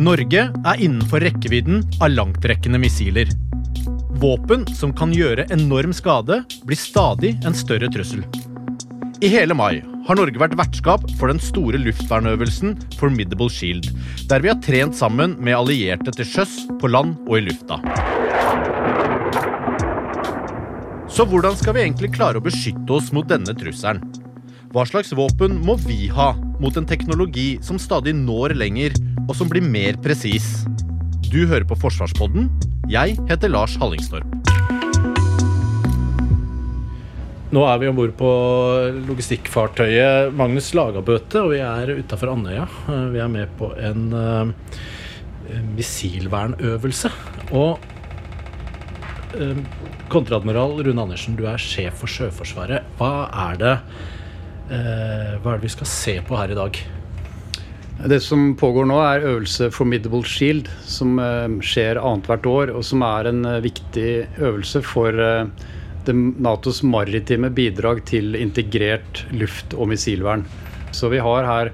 Norge er innenfor rekkevidden av langtrekkende missiler. Våpen som kan gjøre enorm skade, blir stadig en større trussel. I hele mai har Norge vært vertskap for den store luftvernøvelsen Formidable Shield, der vi har trent sammen med allierte til sjøs, på land og i lufta. Så hvordan skal vi egentlig klare å beskytte oss mot denne trusselen? Hva slags våpen må vi ha mot en teknologi som stadig når lenger, og som blir mer presis? Du hører på Forsvarspodden. Jeg heter Lars Hallingstorp. Nå er vi om bord på logistikkfartøyet Magnus Lagabøte, og vi er utafor Andøya. Vi er med på en uh, missilvernøvelse. Og uh, kontreadmiral Rune Andersen, du er sjef for Sjøforsvaret. Hva er det uh, Hva er det vi skal se på her i dag? Det som pågår nå, er øvelse Formidable Shield, som skjer annethvert år, og som er en viktig øvelse for Natos maritime bidrag til integrert luft- og missilvern. Så vi har her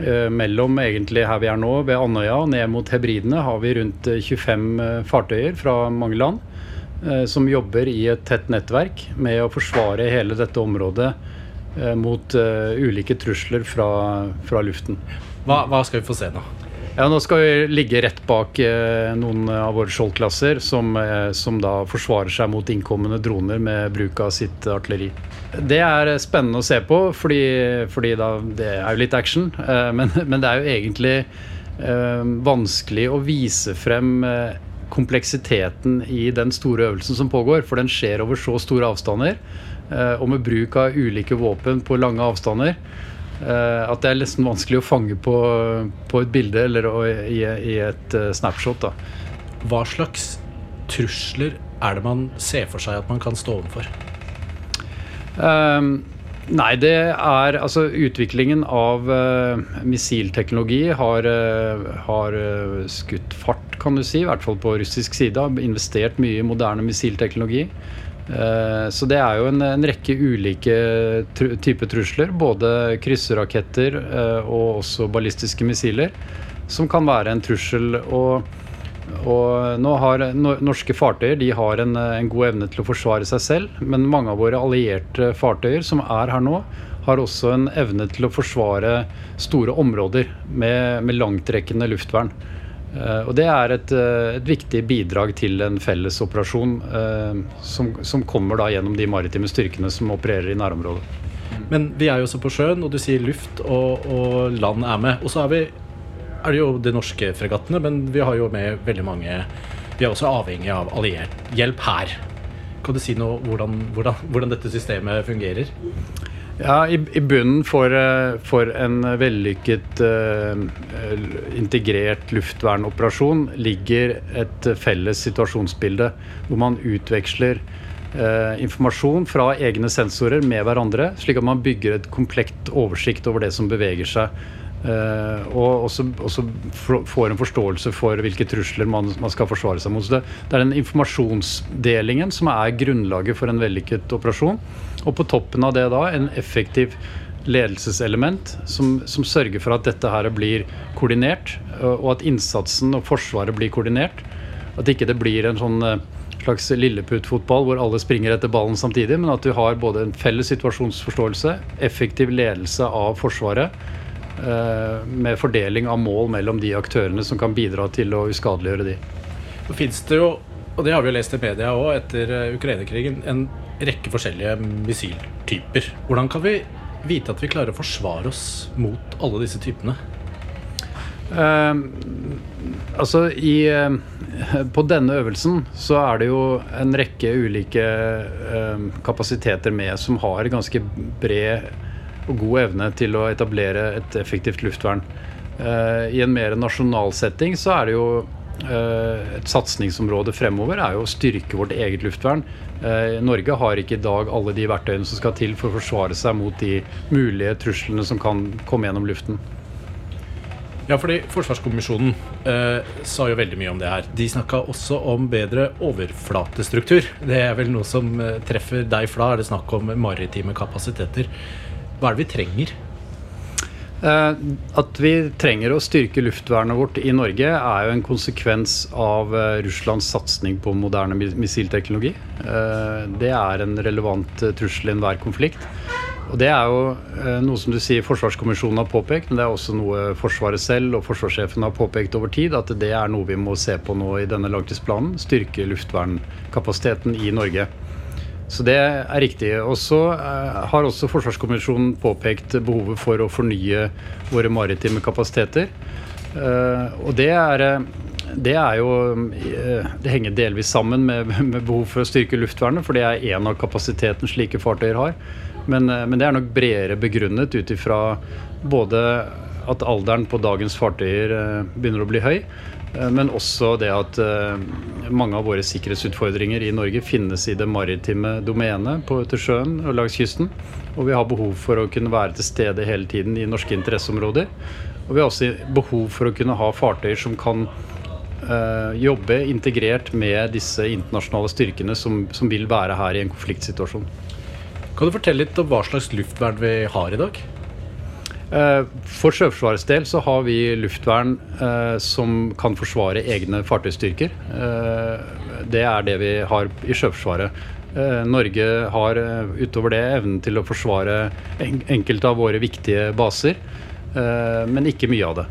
eh, mellom egentlig her vi er nå, ved Andøya og ned mot Hebridene, har vi rundt 25 eh, fartøyer fra mange land eh, som jobber i et tett nettverk med å forsvare hele dette området eh, mot eh, ulike trusler fra, fra luften. Hva, hva skal vi få se nå? Ja, Nå skal vi ligge rett bak eh, noen av våre skjoldklasser, som, eh, som, da forsvarer seg mot innkommende droner med bruk av sitt artilleri. Det er spennende å se på, fordi, fordi da, det er jo litt action. Eh, men, men, det er jo egentlig eh, vanskelig å vise frem eh, kompleksiteten i den store øvelsen som pågår, for den skjer over så store avstander, eh, og med bruk av ulike våpen på lange avstander. Uh, at det er nesten vanskelig å fange på, på et bilde eller i, i et uh, snapshot. Da. Hva slags trusler er det man ser for seg at man kan stå overfor? Um, nei, det er altså Utviklingen av missilteknologi har, har skutt fart, kan du si. I hvert fall på russisk side. Har investert mye i moderne missilteknologi. Eh, så det er jo en, en rekke ulike tr typer trusler, både krysseraketter eh, og også ballistiske missiler, som kan være en trussel. Og, og nå har norske fartøyer de har en, en, god evne til å forsvare seg selv, men mange av våre allierte fartøyer som er her nå, har også en evne til å forsvare store områder med, med langtrekkende luftvern. Uh, og Det er et, uh, et, viktig bidrag til en felles operasjon uh, som, som, kommer da gjennom de maritime styrkene som opererer i nærområdet. Men vi er jo også på sjøen, og du sier luft og, og land er med. Og så er, er det jo de norske fregattene, men vi har jo med veldig mange Vi er også avhengig av alliert hjelp her. Kan du si noe hvordan, hvordan, hvordan dette systemet fungerer? Ja, i, i bunnen for, eh, for, en vellykket uh, integrert luftvernoperasjon ligger et felles situasjonsbilde hvor man utveksler uh, informasjon fra egne sensorer med hverandre, slik at man bygger et komplekt oversikt over det som beveger seg. Uh, og også, også, får en forståelse for hvilke trusler man, man skal forsvare seg mot. Så det, det, er den informasjonsdelingen som er grunnlaget for en vellykket operasjon. Og på toppen av det da en effektiv ledelseselement som, som sørger for at dette her blir koordinert, og at innsatsen og Forsvaret blir koordinert. At ikke det blir en sånn uh, slags lilleputtfotball hvor alle springer etter ballen samtidig, men at du har både en felles situasjonsforståelse, effektiv ledelse av Forsvaret Eh, med fordeling av mål mellom de aktørene som kan bidra til å uskadeliggjøre de. Så finnes det jo, og det har vi jo lest i media òg etter eh, Ukraina-krigen, en rekke forskjellige missiltyper. Hvordan kan vi vite at vi klarer å forsvare oss mot alle disse typene? Uh, altså i uh, På denne øvelsen så er det jo en rekke ulike uh, kapasiteter med som har ganske bred og god evne til å etablere et effektivt luftvern. Uh, I en mer nasjonal setting så er det jo et satsingsområde fremover er jo å styrke vårt eget luftvern. Norge har ikke i dag alle de verktøyene som skal til for å forsvare seg mot de mulige truslene som kan komme gjennom luften. Ja, fordi Forsvarskommisjonen eh, sa jo veldig mye om det her. De snakka også om bedre overflatestruktur. Det er vel noe som eh, treffer deg, for da er det snakk om maritime kapasiteter. Hva er det vi trenger? Eh, at vi trenger å styrke luftvernet vårt i Norge, er jo en konsekvens av eh, Russlands satsing på moderne missilteknologi. Eh, det er en relevant trussel i enhver konflikt. Og Det er jo noe som du sier Forsvarskommisjonen har påpekt, men det er også noe Forsvaret selv og forsvarssjefen har påpekt over tid, at det er noe vi må se på nå i denne langtidsplanen. Styrke luftvernkapasiteten i Norge. Så det er riktig. Og så eh, har også Forsvarskommisjonen påpekt behovet for å fornye våre maritime kapasiteter. Eh, og det er det er jo Det henger delvis sammen med, med behov for å styrke luftvernet, for det er en av kapasiteten slike fartøyer har. Men, eh, men det er nok bredere begrunnet ut ifra både at alderen på dagens fartøyer eh, begynner å bli høy, eh, men også det at mange av våre sikkerhetsutfordringer i Norge finnes i det maritime domenet på til sjøen og langs kysten. Og vi har behov for å kunne være til stede hele tiden i norske interesseområder. Og vi har også behov for å kunne ha fartøyer som kan uh, jobbe integrert med disse internasjonale styrkene som, som vil være her i en konfliktsituasjon. Kan du fortelle litt om hva slags luftvern vi har i dag? Eh, for Sjøforsvarets del så har vi luftvern eh, som kan forsvare egne fartøystyrker. Eh, det er det vi har i Sjøforsvaret. Norge har utover det evnen til å forsvare en enkelte av våre viktige baser, men ikke mye av det.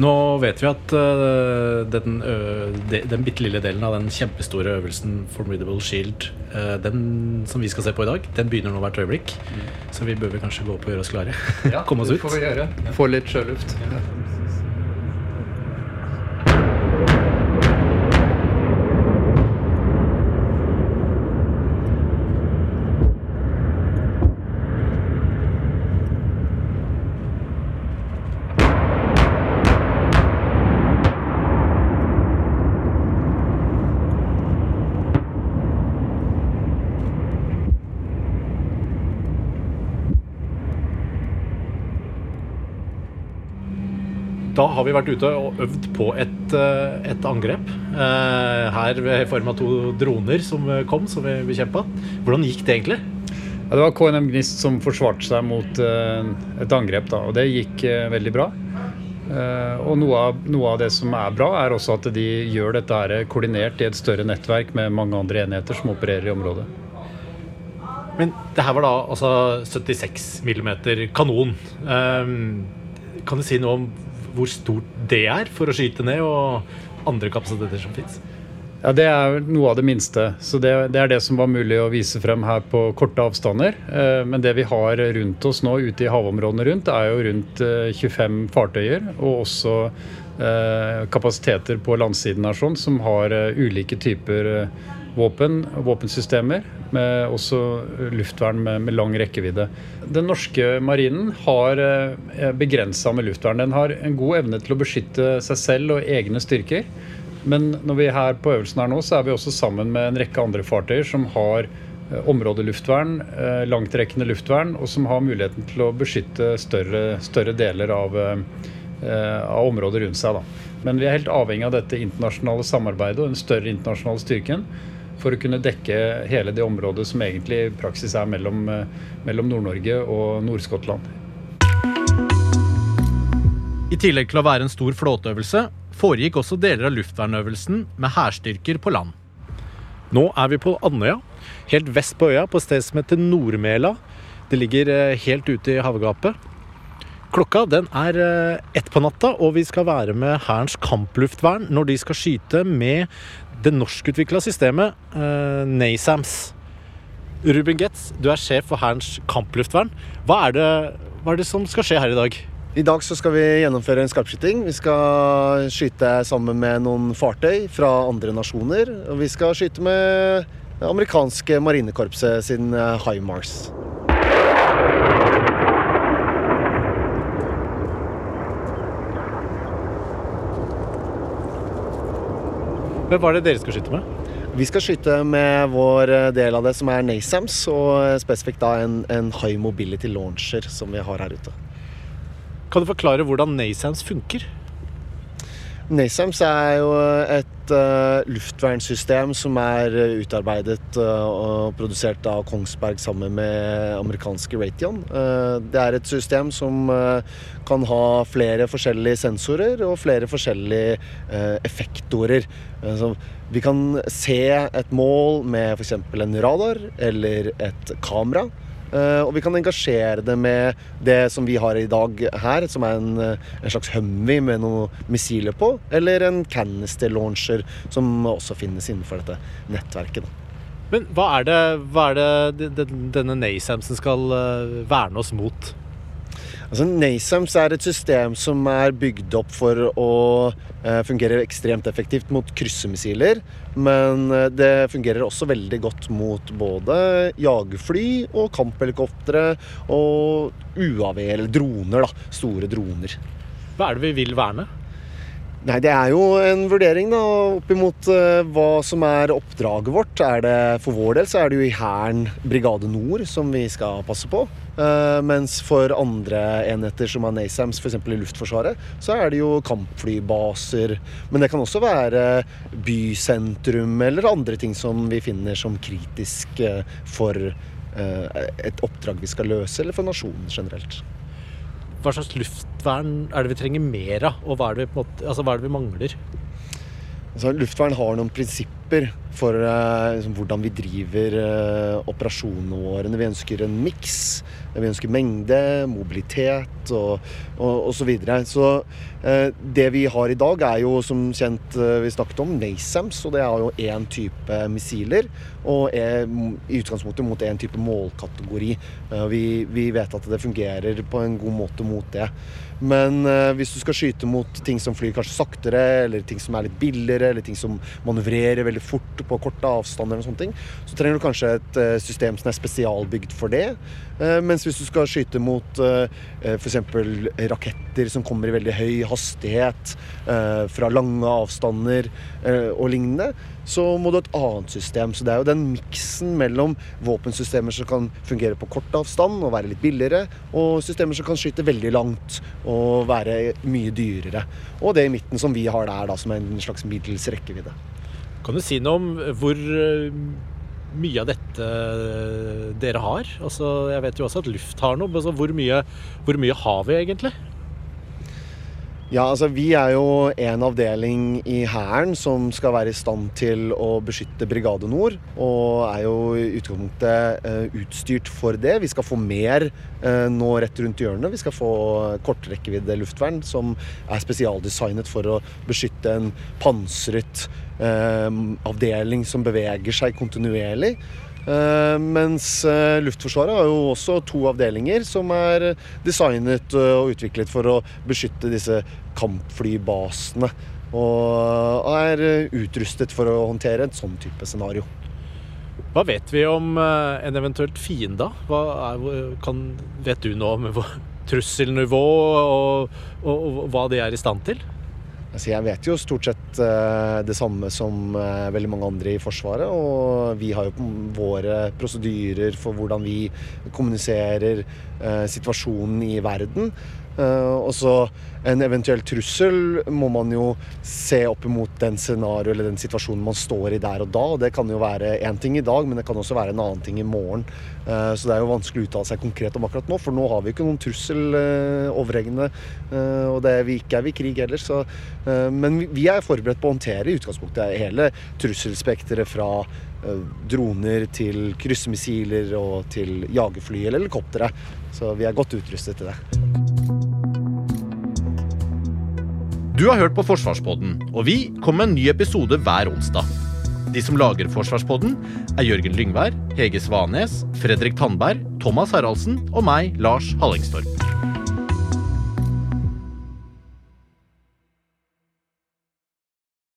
Nå vet vi at uh, den, uh, de, den bitte lille delen av den kjempestore øvelsen Formidable Shield, uh, den som vi skal se på i dag, den begynner nå hvert øyeblikk. Mm. Så vi bør vel kanskje gå opp og gjøre oss klare. Ja, Komme oss ut. får vi gjøre. Få litt sjøluft. Ja. Da har vi vært ute og øvd på et, eh, et angrep. Eh, her i form av to droner som kom, som vi bekjempa. Hvordan gikk det egentlig? Ja, det var KNM Gnist som forsvarte seg mot et angrep, da, og det gikk veldig bra. Og noe av, noe av, det som er bra, er også at de gjør dette her koordinert i et større nettverk med mange andre enheter som opererer i området. Men det her var da altså 76 mm kanon. Um, kan du si noe om hvor stort det er for å skyte ned, og andre kapasiteter som fins? Ja, Det er noe av det minste. så det, det, er det som var mulig å vise frem her på korte avstander. Eh, men det vi har rundt oss nå ute i havområdene rundt, er jo rundt 25 eh, fartøyer. Og også eh, kapasiteter på landsiden her sånn, som har ulike typer våpen, våpensystemer, med også luftvern med, med, lang rekkevidde. Den norske marinen har eh, begrensa med luftvern. Den har en god evne til å beskytte seg selv og egne styrker. Men når vi er her på øvelsen her nå, så er vi også sammen med en rekke andre fartøyer som har eh, områdeluftvern, eh, langtrekkende luftvern, og som har muligheten til å beskytte større, større deler av, av området rundt seg. Da. Men vi er helt avhengig av dette internasjonale samarbeidet og den større internasjonale styrken for å kunne dekke hele det området som egentlig i praksis er mellom, eh, mellom Nord-Norge og Nord-Skottland. I tillegg til å være en stor flåteøvelse foregikk også deler av luftvernøvelsen med hærstyrker på land. Nå er vi på Andøya, helt vest på øya, på et sted som heter Nordmela. Det ligger eh, helt ute i havgapet. Klokka den er eh, ett på natta, og vi skal være med Hærens kampluftvern når de skal skyte med det norskutvikla systemet uh, NASAMS. Ruben Getz, du er sjef for Hærens kampluftvern. Hva er, det, hva er det som skal skje her i dag? I dag skal vi gjennomføre en skarpskyting. Vi skal skyte sammen med noen fartøy fra andre nasjoner. Og vi skal skyte med det amerikanske marinekorpset sin eh, HIMARS. Men Hva er det dere skal skyte med? Vi skal skyte med vår eh, del av det som er NASAMS, og spesifikt da en, en high mobility launcher som vi har her ute. Kan du forklare hvordan NASAMS funker? NASAMS er jo et uh, luftvernsystem som er utarbeidet uh, og produsert av Kongsberg sammen med amerikanske Raytheon. Uh, det er et system som kan ha flere forskjellige sensorer og flere forskjellige effektorer. vi kan se et mål med f.eks. en radar eller et kamera. Uh, og vi kan engasjere det med det som vi har i dag her, som er en, eh, en slags Humvee med noen missiler på, eller en canister launcher, som også finnes innenfor dette nettverket. Men hva er det, hva er det denne NASAMSen skal uh, verne oss mot? Altså, NASAMS er et system som er bygd opp for å eh, fungere ekstremt effektivt mot kryssemissiler. Men eh, det fungerer også veldig godt mot både jagerfly og kamphelikoptre og UAV, eller droner. da, Store droner. Hva er det vi vil verne? Nei, Det er jo en vurdering da, oppimot uh, hva som er oppdraget vårt. Er det, for vår del så er det jo i Hæren Brigade Nord som vi skal passe på. Uh, mens for andre enheter som er NASAMS, f.eks. i Luftforsvaret, så er det jo kampflybaser. Men det kan også være bysentrum eller andre ting som vi finner som kritisk uh, for et oppdrag vi skal løse, eller for nasjonen generelt hva slags luftvern er det vi trenger mer av, og hva er det vi, måte, altså, hva er det vi mangler? Altså, luftvern har noen prinsipper for uh, liksom, hvordan vi driver uh, operasjonene våre. Vi ønsker en miks. Vi ønsker mengde, mobilitet og, og så videre. Så uh, det vi har i dag, er jo som kjent vi snakket om, NASAMS. Og det er jo én type missiler. Og er i utgangspunktet mot én type målkategori. Vi, vi, vet at det fungerer på en god måte mot det. Men hvis du skal skyte mot ting som flyr kanskje saktere, eller ting som er litt billigere, eller ting som manøvrerer veldig fort på korte avstander, og sånne ting, så trenger du kanskje et uh, system som er spesialbygd for det. Uh, mens hvis du skal skyte mot uh f.eks. raketter som kommer i veldig høy hastighet fra lange avstander og lignende, så må du ha et annet system. Så det er jo den miksen mellom våpensystemer som kan fungere på kort avstand og være litt billigere, og systemer som kan skyte veldig langt og være mye dyrere. Og det i midten som vi har der, da, som er en slags middels rekkevidde. Kan du si noe om hvor eh, mye av dette eh, dere har? Altså, jeg vet jo også at luft har noe, men altså, hvor, mye, hvor mye har vi egentlig? Ja, altså Vi er jo en avdeling i Hæren som skal være i stand til å beskytte Brigade Nord. Og er jo i utgangspunktet uh, utstyrt for det. Vi skal få mer uh, nå rett rundt hjørnet. Vi skal få kortrekkevidde luftvern som er spesialdesignet for å beskytte en pansret uh, avdeling som beveger seg kontinuerlig. Uh, mens uh, Luftforsvaret har jo også to avdelinger som er designet uh, og utviklet for å beskytte disse kampflybasene. Og er utrustet for å håndtere et sånn type scenario. Hva vet vi om en eventuelt fiende? Hva er, kan, vet du noe om trusselnivå og, og, og hva de er i stand til? Altså jeg vet jo stort sett uh, det samme som uh, veldig mange andre i Forsvaret. Og vi har jo våre prosedyrer for hvordan vi kommuniserer uh, situasjonen i verden. Og så en eventuell trussel må man jo se opp imot den scenarioet eller den situasjonen man står i der og da. Det kan jo være én ting i dag, men det kan også være en annen ting i morgen. Eh, så det er jo vanskelig å uttale seg konkret om akkurat nå, for nå har vi ikke noen trussel eh, overhengende. Eh, og det er vi ikke er vi i krig heller, så Men vi er forberedt på å håndtere i utgangspunktet hele trusselspekteret fra droner til kryssemissiler og til jagerfly eller helikoptre. Så vi er godt utrustet til det. Du har hørt på Forsvarspodden, og vi kommer med en ny episode hver onsdag. De som lager Forsvarspodden, er Jørgen Lyngvær, Hege Svanes, Fredrik Tandberg, Thomas Haraldsen og meg, Lars Hallingstorp.